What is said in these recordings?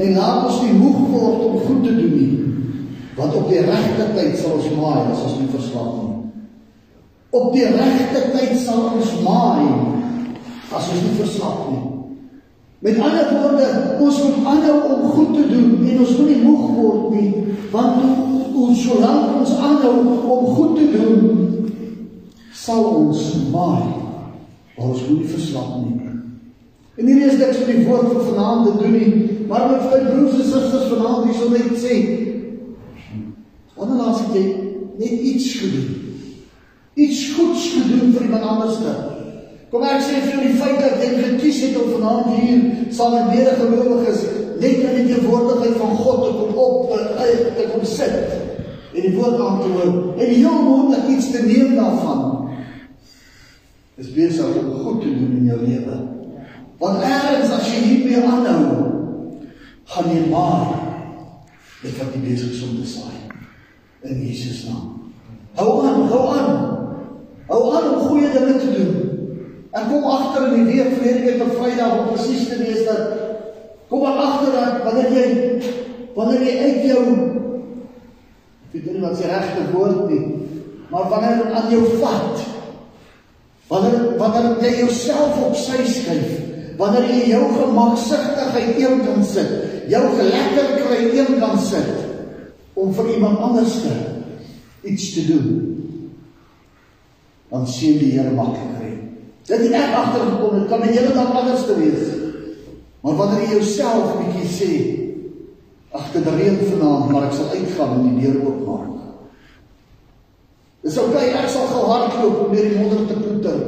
En laat ons nie moeg word om goed te doen nie. Want op die regte tyd sal ons maai as ons nie verslap nie. Op die regte tyd sal ons maai as ons nie verslap nie. Met ander woorde, ons moet aanhou om goed te doen en ons moet nie moeg word nie, want ons solank ons aanhou om goed te doen, sal ons maai. Maar ons moet nie verslap nie. En hierdie is niks vir die woord van vanaand te doen nie, maar my my broers en susters vanaand hier sal net sê, wanneer laas het jy net iets gedoen? Iets goeds gedoen vir iemand anders? Kom ek sê vir die feit dat jy gekies het om vanaand hier saam met medegelowiges net in die teenwoordigheid van God te kom op te, te kom sit en die woord aan te hoor en heel moontlik iets te neem daarvan is besig om goed te doen in jou lewe. Want ergens as jy hiermee aanhou, gaan jy maar dit wat jy besig is om te saai in Jesus naam. Hou aan, hou aan. Hou aan om goeie dinge te doen. En kom agter in die week verlede week op Vrydag om presies te wees dat kom maar agter dat wanneer jy wanneer jy uit jou ek weet nie wat se regte woord nie, maar wanneer dit aan jou vat Wanneer wanneer jy jouself op sy skuif, wanneer jy jou gemaksigtigheid een kan sit, jou gelekker kry een kan sit om vir iemand anders te iets te doen. Dan sien die Here makliker. Dit het ek agtergekom, dit kan net hele dag anders te wees. Maar wanneer jy jouself bietjie sê, agter die reën vanaand, maar ek sal uitgaan en die deur oopmaak. Dis oké, okay, ek sal gou hardloop om deur die modder te ploeter.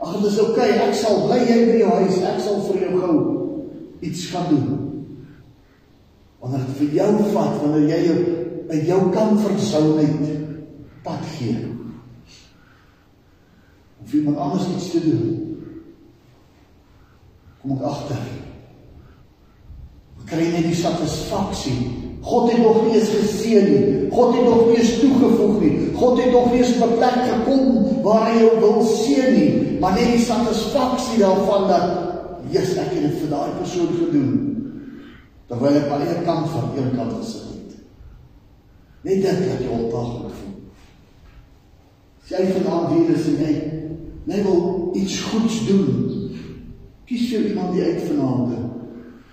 Ag, dit is oké, okay, ek sal bly jy by jou huis, ek sal vir jou gou iets gaan doen. Wanneer dit vir jou vat, wanneer jy jou uit jou comfortzone pad gee. Of iemand anders iets te doen. Kom ek agter. Ek kry net die satisfaksie God het nog nie eens geseën nie. God het nog nie eens toegevoeg nie. God het nog nie eens op 'n plek gekom waar hy jou wil seën nie, maar net die satisfaksie daarvan dat Jesus ek het dit vir daai persoon gedoen. Terwyl ek een kant van een kant gesit het. Net dit dat jy ontaaglik voel. As jy vanaand hier is en jy net wil iets goeds doen, kies vir iemand die uit vanaand.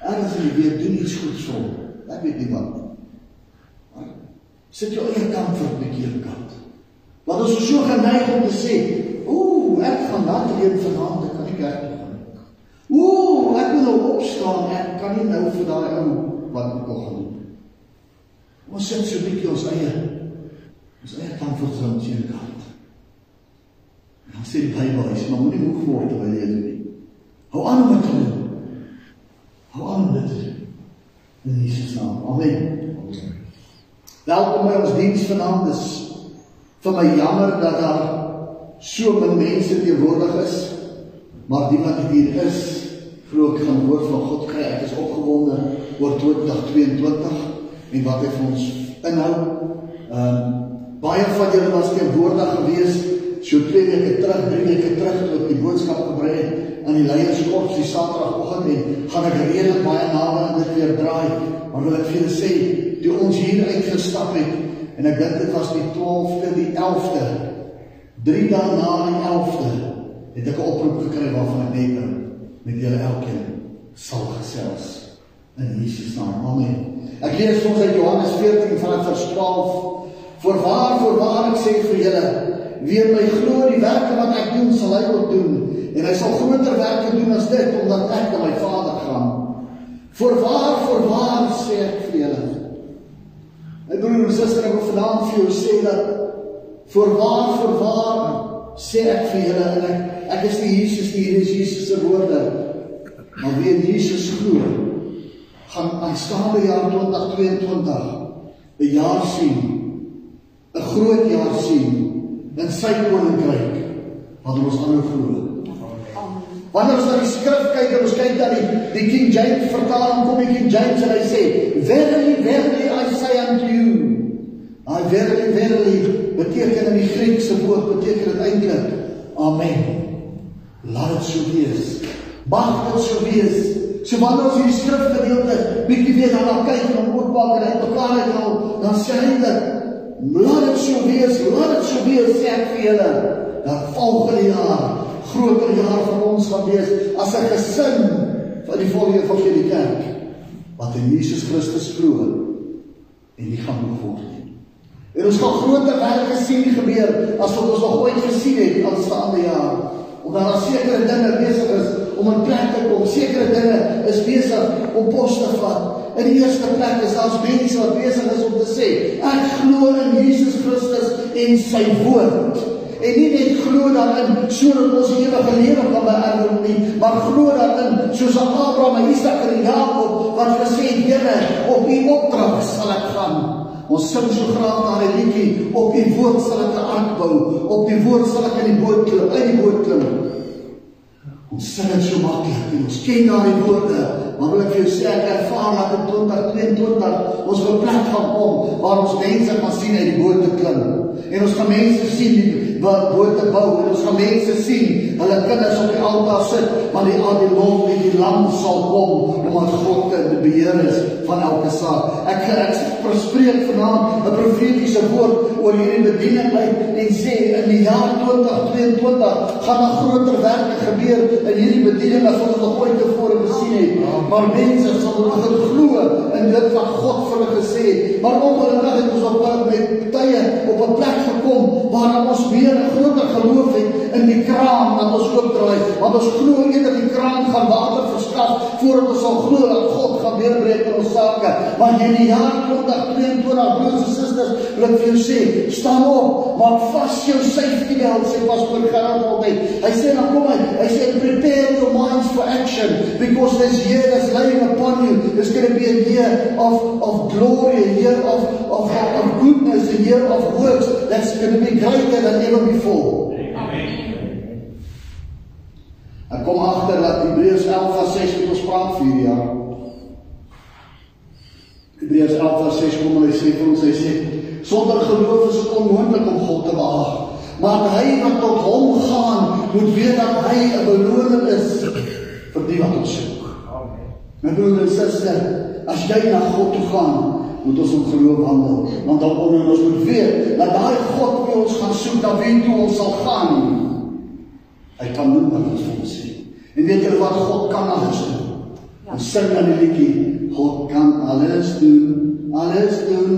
Ergens in die week doen iets goeds vir hom. Ek weet nie wat nie. Sit jou eie kant vir 'n bietjie kant. Want ons is so geneig om te sê, "Ooh, ek gaan laat reën vanaand, ek kan nie kerk toe gaan nie." Ooh, ek moet opstaan, ek kan nie nou vir daai ou wat ek nog gaan. Ons sit so 'n bietjie ons eie ons eie vir ons eie kant. Dan sê die Bybel, jy moet nie moeg word terwyl jy dit doen. Hou aan om dit te doen. Hou aan om dit te doen. In Jesus naam. Amen. Welkom by ons diens vanaand. Dis vir my jammer dat daar so min mense teenwoordig is. Maar die wat hier is, glo ek gaan woord van God kry. Ek is opgewonde oor 2022 en wat hy vir ons inhou. Ehm um, baie van julle was teenwoordig gewees so twee weke terug, drie weke terug toe ek die boodskap gebring het aan die leierskap die Saterdagoggend en gaan ek redelik baie naby aan dit weer draai. Maar wil ek vir julle sê, toe ons hier uitgestap het en ek dink dit was die 12de, die 11de, 3 dae na die 11de, het ek 'n oproep gekry waarvan ek net met julle elkeen sal gesels in Jesus naam. Amen. Ek lees ons uit Johannes 14 vanaf vers 12. Voorwaar, voorwaar ek sê vir julle, wie my glo die werke wat ek doen, sal hy ook doen en hy sal groter werke doen as dit omdat ek na my Vader gaan. Voorwaar, voorwaar sê ek vir julle. My broer en suster, ek wil vanaand vir jou sê dat voorwaar, voorwaar sê ek vir julle en ek ek is nie Jesus nie, hier is Jesus se woorde. Maar wie in Jesus glo, gaan aanstaande jaar 2022 'n jaar sien, 'n groot jaar sien in sy koninkryk wat ons aanhou glo. Wanneer ons na die skrif kyk en ons kyk na die die King James vertaling kom die King James en hy sê verily verily I say unto you I verily verily beteken in die Griekse woord beteken dit eintlik amen. Laat dit so wees. Mag dit so wees. So wanneer ons hierdie skrifgedeelte bietjie weer daarna kyk en oopmaak en hy beklaar dit al, dan sê hy dat laat dit so wees, laat dit so wees sê ek vir julle dat volgende jaar groter jaar vir ons gaan wees as 'n gesin van die volgende van die kerk wat in Jesus Christus glo en nie gaan word nie. En ons gaan groter werke sien gebeur as wat ons nog ooit gesien het aanstaande jaar. Omdat daar sekere dinge besig is om in plek te kom. Sekere dinge is besig om pos te vat. In die eerste plek is daar mense wat besig is om te sê, ek glo in Jesus Christus en sy woord. En nie net glo daarin sodat ons ewige lewe kan beerwe nie, maar glo daarin soos Abraham, Isak en Jakob wat gesê het, Here, op U opdrag sal ek gaan. Ons sing so graag daai liedjie op die woord sal ek 'n ark bou, op die woord sal ek in die boot klim, uit die boot klim. Ons sing dit so maklik, ons ken daai woorde, maar wil ek vir jou sê ek ervaar dat in 2022 ons 'n plek gaan kom waar ons mense gaan sien uit die boot klim. En ons gaan mense sien wat bote bou en ons gaan mense sien hulle kinders op die altaar sit maar die al die lof en die lam sal kom omdat God die beheer is van elke saak. Ek ek spreek vanaand 'n profetiese woord oor hierdie bediening uit en sê in die jaar 2022 gaan 'n groter werk gebeur in hierdie bediening as wat ons nog ooit tevore gesien het. Maar mense sal begin glo in dit wat God vir hulle gesê het. Maar ongelukkig het ons op met tye op 'n plek gekom waar ons weer 'n groter geloof het in die kraan wat ons oopdraai, want ons glo eerder die kraan gaan water verskaf voordat ons sal glo dat God gaan deurbreek in ons sake. Maar in die jaar 2022, broers en susters, wil vir julle sê, staan op, maak vas jou safety belt, sê Pastor Gerard altyd. Hy sê dan kom hy, hy sê prepare your minds for action because this year is laying upon you. It's going to be a year of of glory, a year of of of goodness, a year of works that's going to be greater than ever before. Ek kom agter dat Hebreërs 11 vers 6 met ons praat vir jaar. Hebreërs 11 vers 6 kom hulle sê vir ons hy sê sonder geloof is dit onmoontlik om God te behaag. Maar hy wat tot hom gaan, moet weet dat hy 'n beloning is vir die wat hom soek. Amen. My broer en suster, as jy na God toe gaan, moet ons in geloof wandel, want dan ons moet weet dat daai God wie ons gaan soek, dan weet hoe ons sal gaan. Hy kan doen wat ons vir hom sê. En weet julle wat God kan alles doen? Ja. Ons sing dan die liedjie, God kan alles doen, alles doen,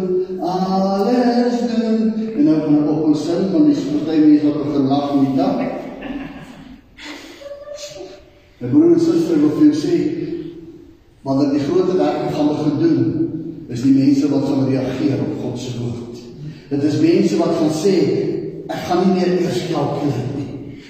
alles doen. En nou kan ek op ons sing van die party mense wat begin lag in die dag. My broer en suster wil vir jou sê, wanneer die groot werk gaan begin doen, is die mense wat gaan reageer op God se woord. Dit is mense wat gaan sê, ek gaan nie meer eers kalkuleer nie.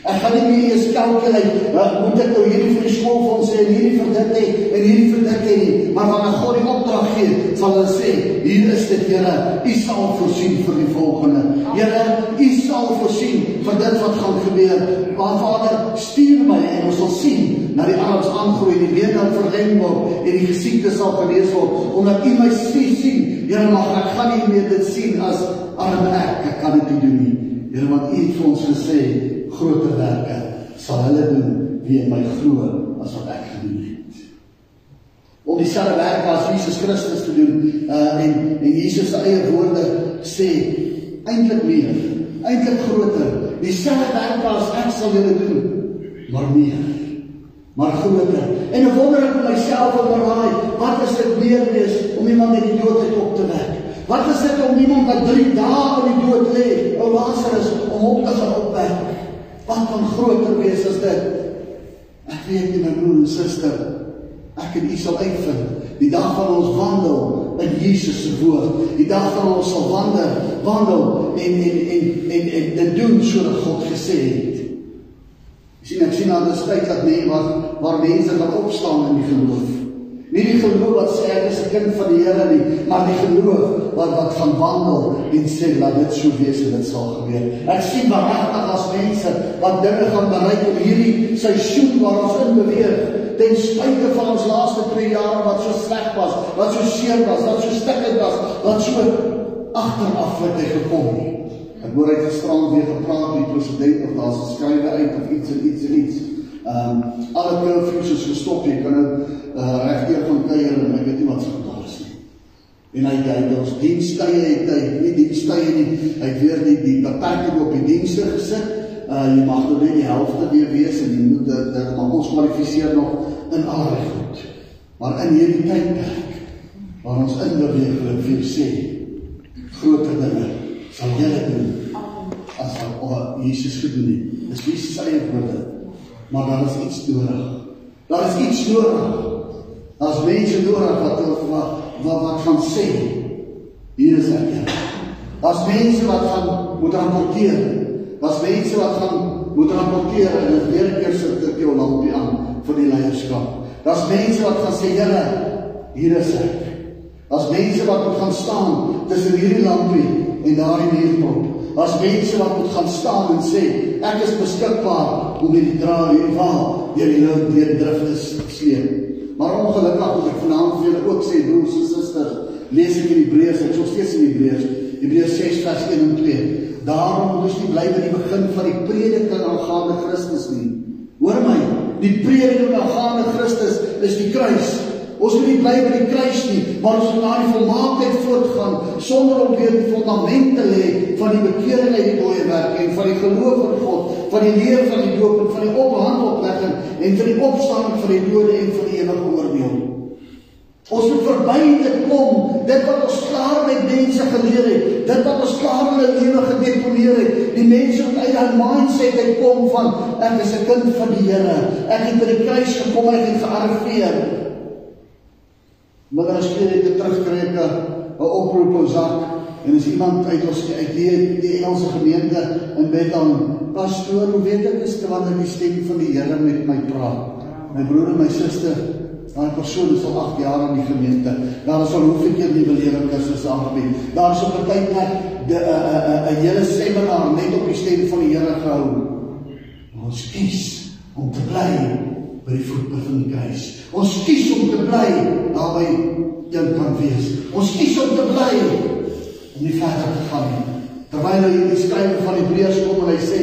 Ek gaan nie meer eers kalkuleer wat moet ek nou hierdie vir die skoolfonds hê en hierdie vir dit hê en hierdie vir dit hê maar wanneer God die opdrag gee sal hulle sê hier is dit Here u sal voorsien vir die volgende. Here u sal voorsien vir dit wat gaan gebeur. Maar Vader stuur my en ons sal sien na die arms aangroei die weer dan verleng word en die gesiekte sal genees word. Omdat u my sien Here mag ek gaan nie meer dit sien as arme ek. Ek kan dit nie doen nie. Here wat u het vir ons gesê groter werke sal hulle doen wie in my glo as wat ek gedoen het. Om dieselfde werk as Jesus Christus te doen uh en en Jesus se eie woorde sê eintlik meer, eintlik groter. Dieselfde werk as ek sal julle doen, maar meer. Maar groter. En ek wonder ek myself oor daai, wat is dit meer wees om iemand uit die dood op te wek? Wat is dit om iemand wat 3 dae in die dood lê, ou Lazarus om hom te opwek? Wat kan groter wees as dit? Ek weet nie my broer en suster, ek en u sal uitvind die dag van ons wandel in Jesus se woord. Die dag van ons sal wandel, wandel en en en en en dit doen soos God gesê het. Sien ek sien aan die tyd dat mense waar waar mense gaan opstaan in die geloof. Nie die geloof wat sê ek is 'n kind van die Here nie, maar die geloof wat wat gaan wandel en sê laat dit so wees en dit sal gebeur. Ek sien waaragtig as mense wat dinge gaan bereik in hierdie seisoen waar ons in beweeg, ten spyte van ons laaste 2 jaar wat so sleg was, wat so seer was, wat so stikkend was, wat so agteraf het hy gekom nie. Ek hoor hy gisterand weer gepraat met die president of daar's 'n skrywe uit of iets en iets en iets. Ehm um, alle curfews is gestop. Jy kan nou uh, regdeur van kuier en ek weet nie wat se En hy het ons dienstye het hy nie dienstye nie. Hy het weer die die beperking op die dienste gesit. Uh jy mag nou net die helfte weer wees en jy moet dit dit mag ons kwalifiseer nog in allerlei goed. Maar in hierdie tydperk waar ons in beweeg wil vir sê groter dinge sal jy doen as wat Jesus gedoen het. Dis nie sy woorde maar daar is iets nodig. Daar is iets nodig. Daar's mense nodig wat wat wat wat gaan sê. Hier is ek. Daar's mense wat gaan moet rapporteer. Daar's mense wat gaan moet rapporteer en dit weer keer sit dit jou lampie aan vir die leierskap. Daar's mense wat gaan sê Here, hier is ek. Daar's mense wat moet gaan staan tussen hierdie lampie en daardie muurprop. Daar's mense wat moet gaan staan en sê ek is beskikbaar om hierdie draai hierdie vaal deur die lug deur die drifte sleep. Maar ongelukkig moet ek vanaand vir julle ook sê broers en susters, lees ek in Hebreërs, ek sou steeds in Hebreërs, Hebreërs 6 vers 1 en 2. Daarom moet ons nie bly by die begin van die prediking aangaande Christus nie. Hoor my, die prediking aangaande Christus is die kruis. Ons moet nie bly by die kruis nie, maar ons moet na die volmaaktheid voortgaan sonder om weer die fondament te lê van die bekering uit die dooie werk en van die geloof in God, van die leer van die doop en van die ophandelplegging en van die opstanding van die dode en van die ewige oordeel. Ons moet verby dit kom, dit wat ons klaar met mense geleer het, dit wat ons klaar in hulle lewe gedeponeer het. Die mense moet uit daai mindset uitkom van ek is 'n kind van die Here. Ek het by die kruis gekom en ek het gearriveer. Maar as jy net terugtrek 'n oproep op sak en as iemand uit ons uit die, die Engelse gemeente in Bethel pastoor, hoe weet ek is te wanneer die stem van die Here met my praat. My broer en my suster, daai persoon is al 8 jaar in die gemeente. Daar is al hoeveel keer die belewing Christus aangebied. Daar is op 'n tyd net 'n 'n 'n hele seminar net op die stem van die Here gehou. Ons kies om te bly by die voet van die kruis. Ons kies om te bly naby een kan wees. Ons kies om te bly om nie verder te gaan nie. Terwyl hy die skrywer van Hebreërs kom en hy sê,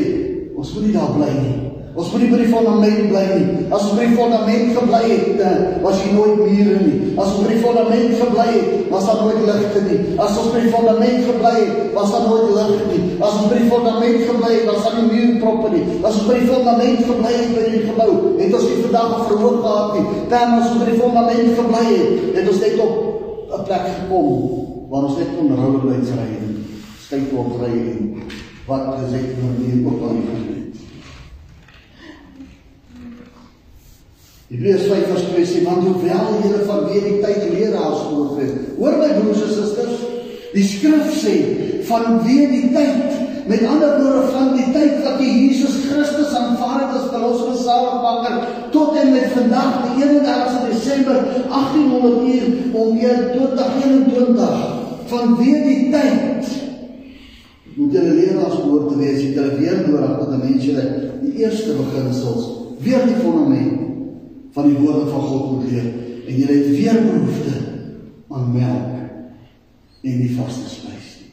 ons moet nie daar bly nie. Ons moet nie by die fondament bly nie. As ons by die fondament gebly het, eh, was jy nooit mure nie. As ons by die fondament gebly het, was daar nooit ligte nie. As ons by die fondament gebly het, was daar nooit lig nie. As ons by die fondament gebly het, was daar nie muurproppe nie. As ons by die fondament gebly het by die gebou, het ons nie vandag 'n verhoog gehad nie. As ons by die fondament gebly het, het ons net op 'n plek gekom waar ons net onrouwelheid ry en skynklop ry en wat gesê word hier ook al nie. Hebreërs 5 vers 2 sê want hoewel julle vanweer die tyd leraars geword het. Hoor my broers en susters, die skrif sê vanweer die tyd. Met ander woorde van die tyd wat jy Jesus Christus aanvaar het as verlosser en saligmaker tot en met vandag die 31 Desember 1800 uur om 21:21 vanweë die tyd moet julle leraars behoort te wees, het julle weer nodig dat 'n mens julle die eerste beginsels, weer die fondament van die woorde van God moet leer en julle het weer behoefte aan melk en nie vaste spys nie.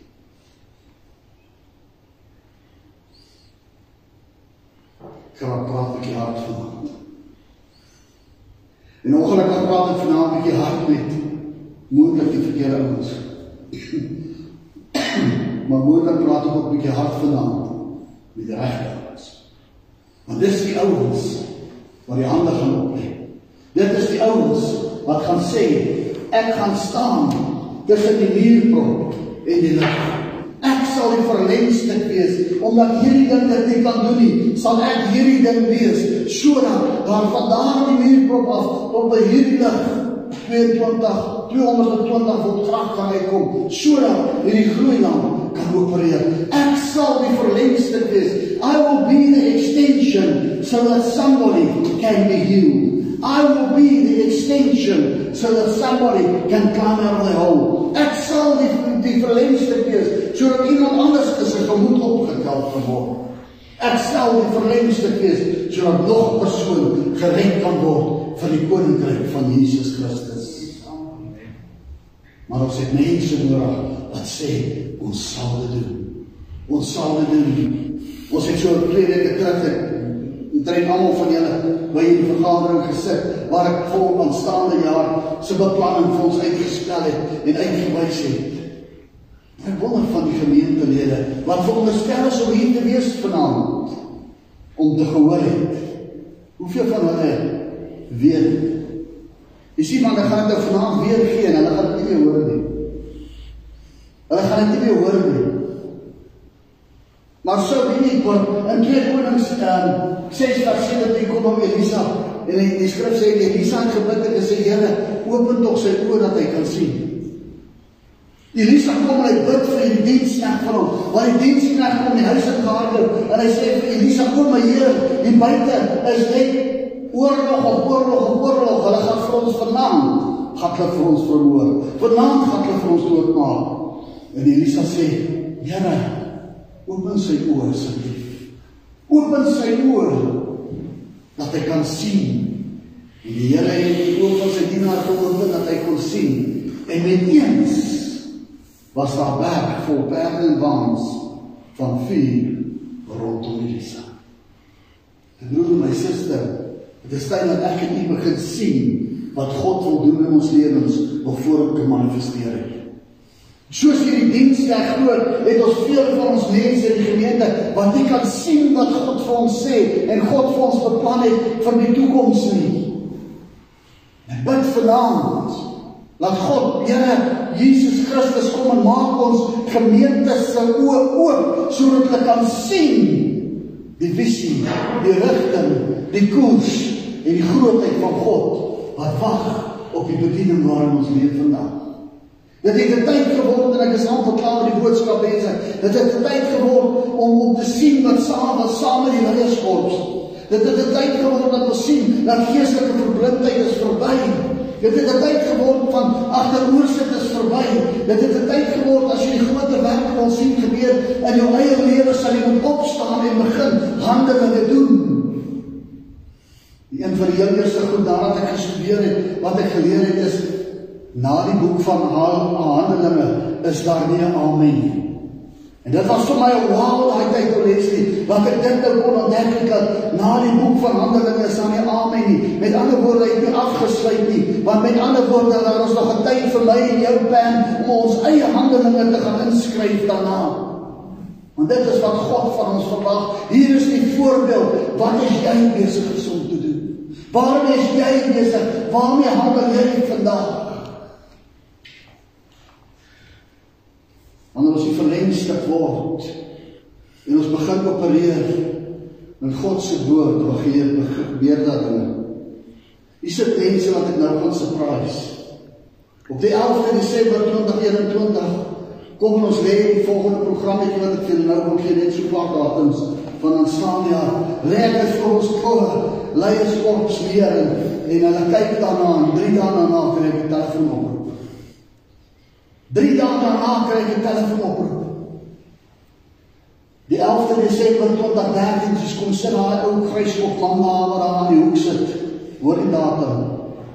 Kan praat 'n bietjie hard vanaand. En ongelukkig praat ek vanaand 'n bietjie hard met moontlik die verkeerde ouens. maar moontlik praat ook 'n bietjie hard vanaand met die regte ouens. Want dis die ouens wat die hande gaan oplê. Dit is die ouens wat gaan sê ek gaan staan tussen die muurprop en die lig. Ek sal die verlengstuk wees omdat hierdie ding dit nie kan doen nie. Sal ek hierdie ding wees sodat daar vandaan die muurprop af tot by hierdie lig 22 220 volt krag kan uitkom sodat hierdie groei lamp kan opereer. Ek sal die verlengstuk wees. I will be the extension so that somebody can be healed. I will be the extension so that somebody can climb out of the hole. Ek sal die die verlengstuk wees sodat iemand anders se gemoed opgetel kan word. Ek sal die verlengstuk wees sodat nog 'n persoon gered kan word vir die koninkryk van Jesus Christus. Maar ons het mense nodig wat sê ons sal dit doen. Ons sal dit doen. Ons het so 'n weke terug Omtrent almal van julle by die vergadering gesit waar ek vol aanstaande jaar se beplanning vir ons uitgestel het en uitgewys het. Ek wonder van die gemeentelede wat veronderstel is om hier te wees vanaand om te gehoor het. Hoeveel van hulle weet? Jy sien man, hulle gaan dit nou vanaand weer gee en hulle gaan dit nie meer hoor nie. Hulle gaan dit nie meer hoor nie. Maar so weet ek wat in 2 Konings um, 6 vers 17 kom om Elisa en die, die skrif sê Elisa het gebid en gesê Here, open tog sy oë dat hy kan sien. Elisa kom en hy bid vir die diensknegt van hom. Want die diensknegt kom in die huis in gehardloop en hy sê vir Elisa, "Kom my Heer, hier buite is net oorlog op oorlog op oorlog. Hulle gaan vir ons vanaand gaan hulle vir ons vermoor. Vanaand gaan hulle vir ons doodmaak." En Elisa sê, "Here, open sy oë asseblief. Open sy oë dat hy kan sien." En die Here het die oë van sy dienaar geopen dat hy kon sien. En met eens was daar berg vol perde en waans van vuur rondom Elisa. En broer en my suster, dit is tyd dat ek en u begin sien wat God wil doen in ons lewens nog voor dit kan manifesteer. Soos hierdie diens reg groot, het ons veel van ons mense in die gemeente wat nie kan sien wat God vir ons sê en God vir ons beplan het vir die toekoms nie. En bid vanaand laat God, Here Jesus Christus kom en maak ons gemeente se oë oop sodat hulle kan sien die visie, die rigting, die koers en die grootheid van God wat wag op die bediening waarin ons leef vandag. Dit het 'n tyd geword en ek is amper klaar met die boodskap mense. Dit het 'n tyd geword om om te sien wat saam wat saam met die leiers Dit het 'n tyd geword dat ons sien dat geestelike verblindheid is verby. Dit het 'n tyd geword van agteroorsit is verby. Dit het 'n tyd geword as jy die groot werk wil sien gebeur in jou eie lewe sal jy moet opstaan en begin handelinge doen. Die een van die heel eerste goed daarna ek gestudeer het, wat ek geleer het is na die boek van Handelinge is daar nie 'n amen nie. En dit was vir my 'n wow daai tyd om lees nie, want ek dink ek kon ontdek dat na die boek van Handelinge is daar nie amen nie. Met ander woorde, hy het nie afgesluit nie, want met ander woorde, daar is nog 'n tyd vir my en jou pen om ons eie handelinge te gaan inskryf daarna. Want dit is wat God van ons verwag. Hier is die voorbeeld. Wat is jy besig om te doen? Waarmee is jy besig? Waarmee handel jy vandag? wanneer ons die verlengstuk word en ons begin opereer in God se woord, dan gebeur dat dinge. Hier sit mense wat ek nou gaan surprise. Op die 11de Desember 2021 kom ons lê die volgende programmetjie wat ek vir nou wil gee net so paar datums van aanstaande jaar. Lê dit vir ons voor leierskorps weer en, en hulle kyk daarna en drie dae daarna kry ek 'n telefoon op. 3 dae daarna kry ek 'n telefoonoproep. Die 11de Desember 2013 sies kom sit daai ou gryskop man daar waar daar aan die hoek sit. Hoor die datum.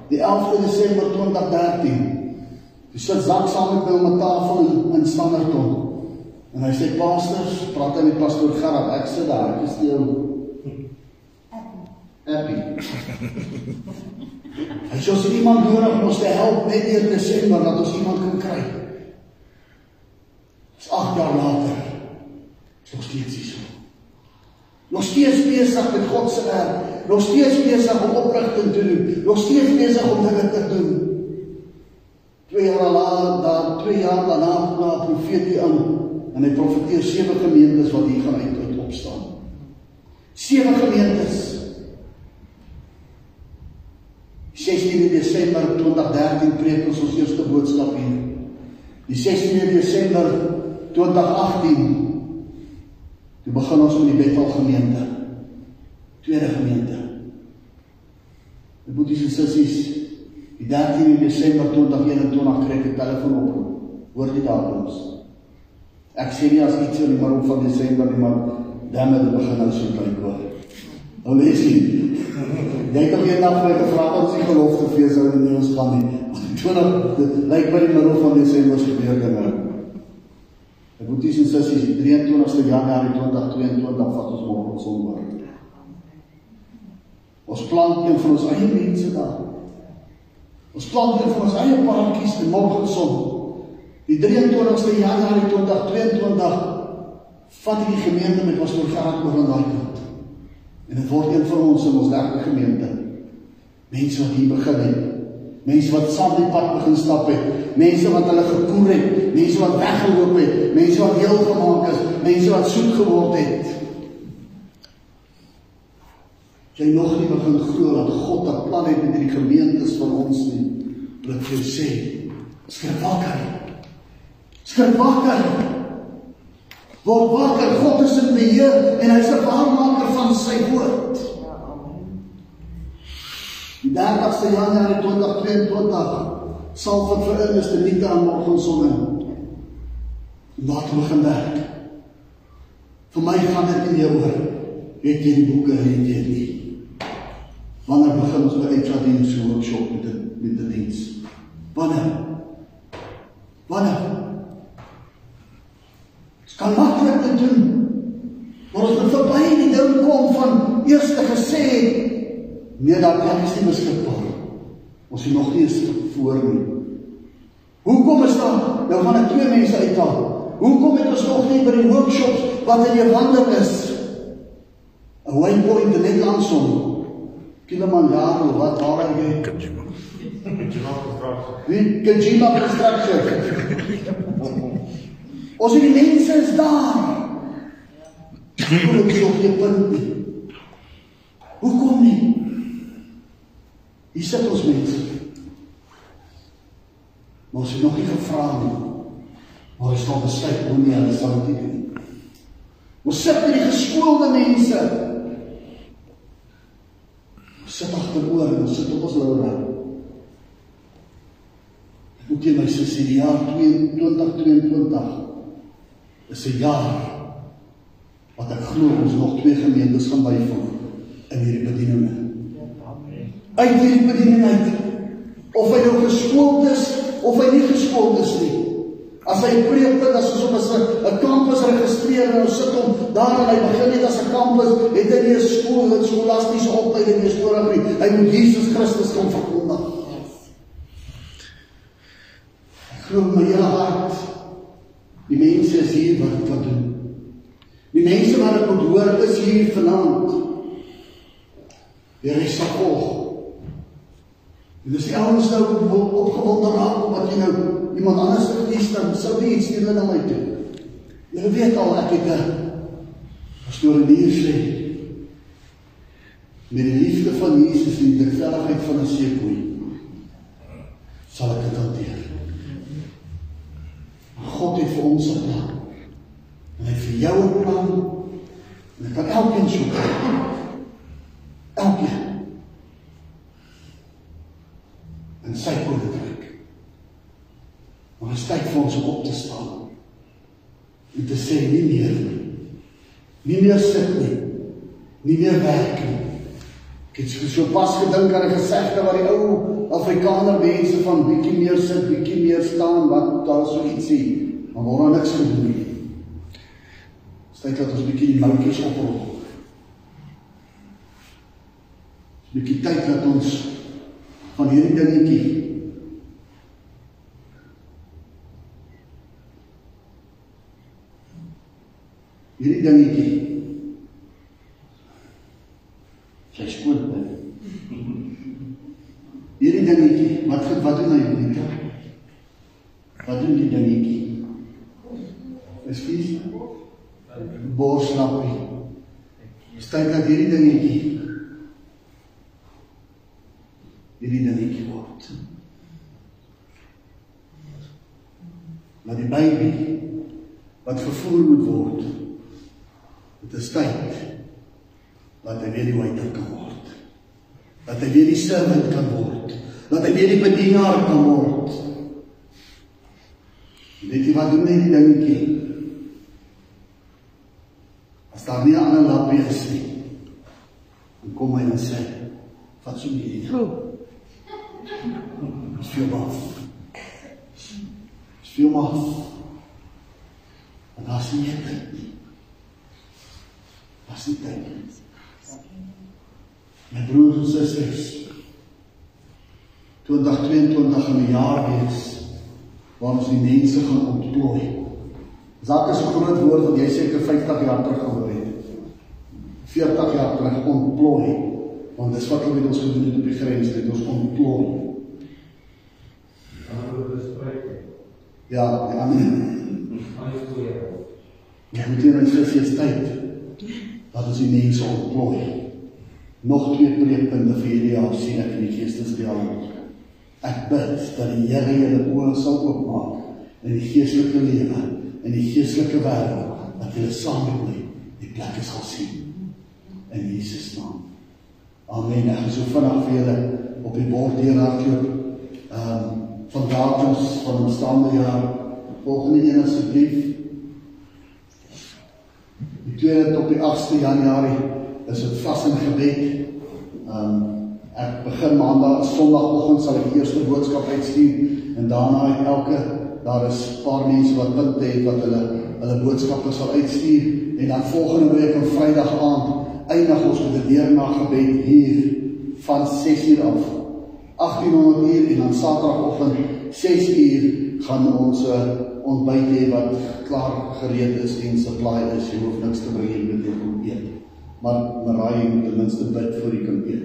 Die 11de Desember 2013. Dis sit saam met my op 'n tafel in Standerton. En hy sê pastors, praat hy met pastoor Gerard. Ek sit daar, ek is die ou happy. Hy sê iemand nodig om ons te help net in Desember dat ons iemand kan kry. 8 jaar later is nog steeds hier. Nog steeds besig met God se werk, nog steeds besig om oprigting te doen, nog steeds besig om dinge te doen. 2 jaar later, dan 2 jaar daarna kom 'n profeet hier aan en hy profeteer sewe gemeentes wat hier gaan uit, uit opstaan. Sewe gemeentes. 16 Desember 2013 preek ons ons eerste boodskap hier. Die 16 Desember 2018 toe begin ons met die Bethel gemeente. Tweede gemeente. Die boeties en sissies, die 13 Desember 2021 kry ek 'n telefoon op. Hoor die datums. Ek sê nie as iets in die middel van Desember nie, maar dan het dit begin nou so klein word. Ou lesie. Dink of jy nou vir 'n vraag oor sy gelofte fees sou in ons gaan nie. 20 lyk by die middel van Desember gebeur dinge. Ek moet dis en sissies die 23ste Januarie 2022 vat ons môre Sondag. Ons plant een van ons eie mense daar. Ons plant een van ons eie paadjies in Morgenson. Die 23ste Januarie 2022 vat die gemeente met ons oor geraak oor aan daai kant. En dit word een van ons in ons lekker gemeente. Mense wat hier begin het. Mense wat saam die pad begin stap het. Mense wat hulle gekoer het. Mense wat weggeloop het. Mense wat heel gemaak is. Mense wat soet geword het. Jy nog nie begin glo dat God 'n plan het met hierdie gemeentes van ons nie. Wil ek jou sê, skrik wakker. Skrik wakker. Word wakker. God is in beheer en hy's 'n waarmaker van sy woord. Die 30ste Januarie 2022 sal van vir is die nuute aan morgensonne. Laat begin werk. Vir my gaan dit nie oor het jy die boeke het jy nie. Wanneer begin ons by uitlating so workshop met die met die diens? Wanneer? Wanneer? Kan maklik te doen. Maar ons moet verby die ding kom van eers te gesê nee dat ek is nie beskikbaar. Ons is nog nie eens voor nie. Hoekom is daar nou van ek twee mense uithaal? Hoekom het ons nog nie by die workshops wat in die wandel is? 'n Waypoint in net langs hom. Kilimanjaro, wat waar hy jy? Kajima. Wie Kajima construction. Ons die mense is daar. Hoekom is op die punt? Hoekom nie? Hier sit ons mense. Maar ons het nog nie gevra nie. Maar ons staan besluit hoe nie hulle sal dit doen. Ons sit met die geskoolde mense. Ons sit agteroor en ons sit op ons laure. Ek moet jy my sussie die jaar 2022 is 'n jaar wat ek glo ons nog twee gemeentes gaan byvoeg in hierdie bedieninge. Uit hierdie bediening uit of hy nou geskoold is of hy nie geskoold is nie. As hy preek dit as ons op 'n kampus registreer en ons sit hom daar en hy begin net as 'n kampus, het hy nie 'n skool, 'n skolastiese opleiding nie, storie nie. Hy moet Jesus Christus kom verkondig. Ek glo my hele hart Die mense is hier wat wat doen. Die mense wat ek moet hoor is hier vanaand. Die res sal volg. En dis ouens nou wil opgewonde raak omdat jy nou iemand anders verkies dan sou nie iets stuur na my toe. Jy weet al ek het 'n storie hier sê. Met die liefde van Jesus en die veiligheid van 'n seekoei sal ek dit hanteer. God 'n plan. En hy vir jou 'n plan. En dit kan elkeen so. Elkeen. En sy koninkryk. Maar dit is tyd vir ons om op te staan. En te sê nie meer nie. Nie meer sit nie. Nie meer werk nie. Ek het so pas gedink aan 'n gesegde wat die ou Afrikaner mense van bietjie meer sit, bietjie meer staan, wat daar so ietsie maar word daar niks gedoen nie. Styk dat ons bietjie die moutjies oprol. Bietjie tyd dat ons van hierdie dingetjie hierdie dingetjie sy skoon bly. Hierdie dingetjie, wat wat doen hy met dit? Wat doen die dingetjie? Ekskuus. Borslappie. Staan dat hierdie dingetjie hierdie dingetjie word. Maar die baby wat gevoer moet word. Dit is tyd dat hy weer die waiter kan word. Dat hy weer die servant kan word. Dat hy weer die bedienaar kan word. Weet jy wat doen hy die dingetjie? As daar nie 'n ander lappie is nie. Dan kom hy en sê: Veel maar. Is veel maar. En daar sien jy dit. Daar sien jy dit. My broer broers en susters. 2022 'n jaar wees waar ons die mense gaan ontplooi. Zak is 'n groot woord wat jy seker 50 jaar terug gehoor het. 40 jaar terug ontplooi, want dis wat hulle met ons gedoen het op die grens, dit ons ontplooi. Ja, ja, amen. Ja, met hier in Christus tyd dat ons die mense ontplooi. Nog twee preekpunte vir hierdie jaar sien ek in die geestesdialoog. Ek bid dat die Here julle oë sal oopmaak in die geestelike lewe, in die geestelike wêreld, dat julle saam met my die plekke sal sien. In Jesus naam. Amen. Ek is so vinnig vir julle op die bord hier hardloop. Ehm um, van datums van bestaande jaar. Volgende een asseblief. Die tweede tot die 8de Januarie is dit vas en gebed. Ehm um, Ek begin maandag, sondagoggend sal ek die eerste boodskap uitstuur en daarna elke daar is 'n paar mense wat punte het wat hulle hulle boodskappe sal uitstuur en dan volgende week op Vrydag aand eindig ons met 'n deurnagebed hier van 6uur af. 1800 uur en dan Saterdagoggend 6uur gaan ons 'n uh, ontbyt hê wat klaar gereed is en supply is. Jy hoef niks te bring jy moet eet. Maar Marai moet ten minste bid voor jy kan eet.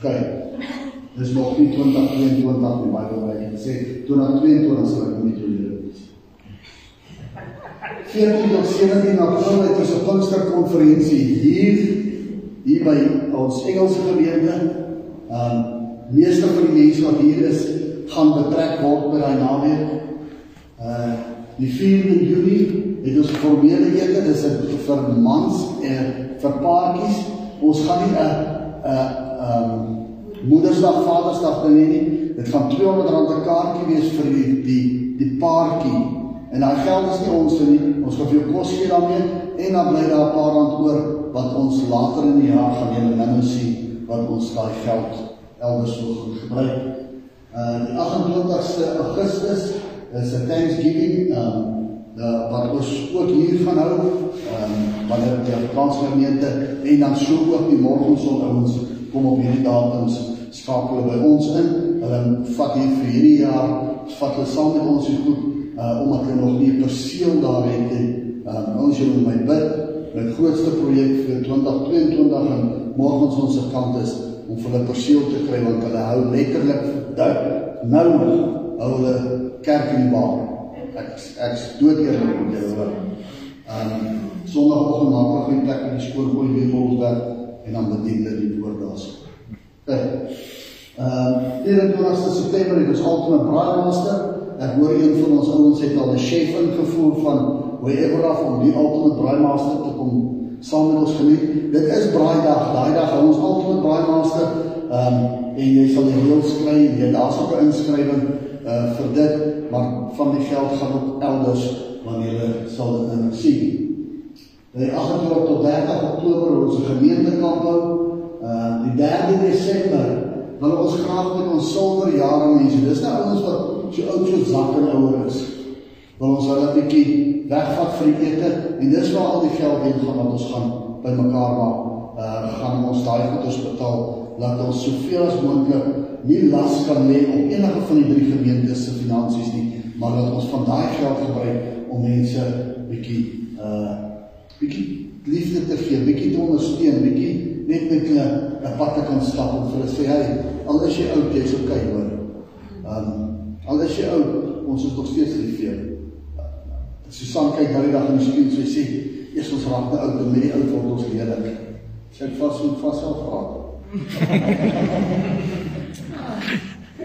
Kyk. Dis nog nie 2022 nie, baie baie gesê 2022 sal ek nie toeleer nie. 14 tot 17 April het ons 'n Pinksterkonferensie hier hier by ons Engelse gemeente. Um meeste van die mense wat hier is, gaan betrek word by daai naweek. Uh die 4de Julie het ons formele ete, dis 'n vir mans en vir paartjies. Ons gaan nie 'n 'n um Moedersdag, Vadersdag ding nie. Dit gaan R200 'n kaartjie wees vir die die die paartjie. En daai geld is nie ons nie. Ons gaan vir jou kos gee daarmee en dan bly daar 'n paar rand oor wat ons later in die jaar gaan julle nou sien wat ons daai geld elders wil gebruik. Uh die 28ste Augustus is 'n Thanksgiving um uh, wat ons ook hier gaan hou um wanneer die Afrikaanse gemeente en dan so ook die môreson ouens kom op hierdie datums skakel by ons in. Hulle vat hier vir hierdie jaar, vat hulle saam met ons hier goed uh omdat hulle nog nie 'n perseel daar het nie. Um ons julle my bid met grootste projek vir 2022 en môre ons ons kant is om vir hulle perseel te kry want hulle hou letterlik nou hou hulle kerk in die baan. Ek ek dood eerlik met julle hoor. Um sonnagoggend maak ek 'n plek in die skool gooi weer vir ons werk en dan bedien hulle die woord daarso. Ehm uh, 24 September het ons ultimate braaimeister. Ek hoor een van ons ouens het al 'n chef ingevoer van wherever af om die ultimate braaimeister te kom saam met ons geniet. Dit is braaidag. Daai dag hou ons ultimate braaimeister. Ehm um, en jy sal die reëls kry en jy daar's ook 'n inskrywing uh vir dit, maar van die geld gaan ook elders wanneer jy sal dit sien. Die 28 tot 30 Oktober ons gemeentekamp hou. Uh die 3 Desember wil ons graag met ons silwer jare mense. Dis nou ouens wat so oud so zak en ouer is. Wil ons hulle 'n bietjie wegvat vir die ete en dis waar al die geld heen gaan wat ons gaan bymekaar maak. Uh gaan ons daai goed ons betaal laat ons soveel as moontlik nie las kan lê op enige van die drie gemeentes se finansies nie, maar dat ons van daai geld gebruik om mense bietjie uh bietjie liefde te gee, bietjie te ondersteun, bietjie net met 'n 'n pad te kan stap en vir hulle sê hy, al is jy oud, jy's okay hoor. Um al is jy oud, ons is nog steeds lief vir jou. Susan kyk daai dag in die spieël en sy sê, "Eers ons raak te oud en met die oud word ons lelik." Sy het vas moet vas self praat.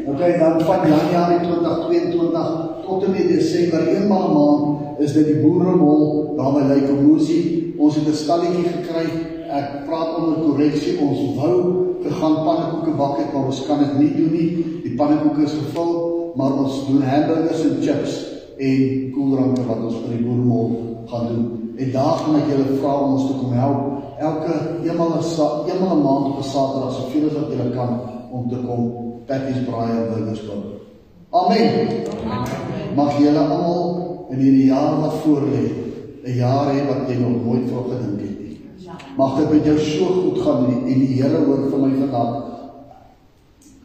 Okay, dan van Januarie 2022 tot en met Desember eenmaal 'n maand is dit die boeremol daar by Lykomosie. Ons het 'n stalletjie gekry. Ek praat onder korreksie. Ons wou gegaan pannekoeke bak het, maar ons kan dit nie doen nie. Die pannekoeke is gevul, maar ons doen hamburgers en chips en koeldranke wat ons vir die boeremol gaan doen. En daar gaan ek julle vra om ons te kom help. Elke eenmal 'n eenmal 'n maand op 'n Saterdag, soveel as wat julle kan om te kom patties braai en burgers koop. Amen. Mag julle almal in hierdie jaar wat voorlê, 'n jaar hê wat jy nog nooit voor gedink het nie. Mag dit met jou so goed gaan en die Here hoor vir my vandag.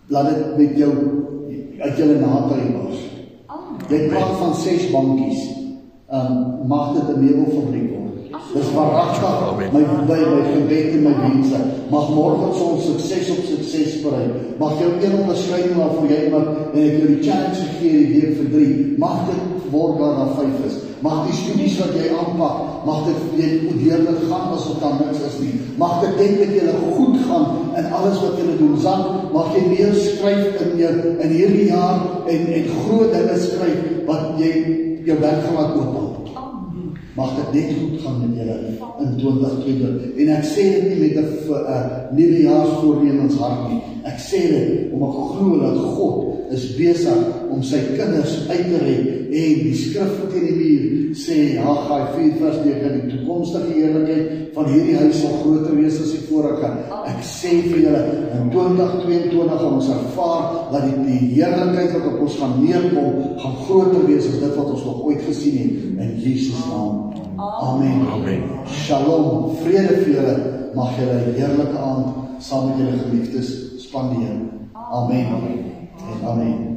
Laat dit met jou uit jou naderheid was. Jy praat van ses bankies. Um, mag dit 'n meubelfabriek word. Dis waaragtig my by my gebed en my wense. Mag môre ons sukses op sukses berei. Mag jou een onderskeiding waarvoor jy maar en ek jou die challenge gegee die week vir 3. Mag dit word daar na 5 is. Mag die studies wat jy aanpak, mag dit jy deurlik gaan asof daar niks is nie. Mag dit net met julle goed gaan in alles wat julle doen. San, mag jy meer skryf in jou in hierdie jaar en en groot dinge skryf wat jy jou werk gaan laat oopmaak. Mag dit net goed gaan met julle in 2020. En ek sê dit nie met 'n uh, nuwe jaarsvoornemens hart nie. Ek sê dit om ek glo dat God is besig om sy kinders uit te red en die skrif teen die muur sê Haggai 4 vers 9 die toekomstige heerlikheid van hierdie huis sal groter wees as die vorige. Ek sê vir julle in 2022 gaan ons ervaar dat die, die heerlikheid wat op ons gaan neerkom gaan groter wees as dit wat ons nog ooit gesien het in Jesus naam. Amen. Amen. Shalom. Vrede vir julle. Mag julle 'n heerlike aand saam met julle geliefdes spandeer. Amen. Amen. Amen.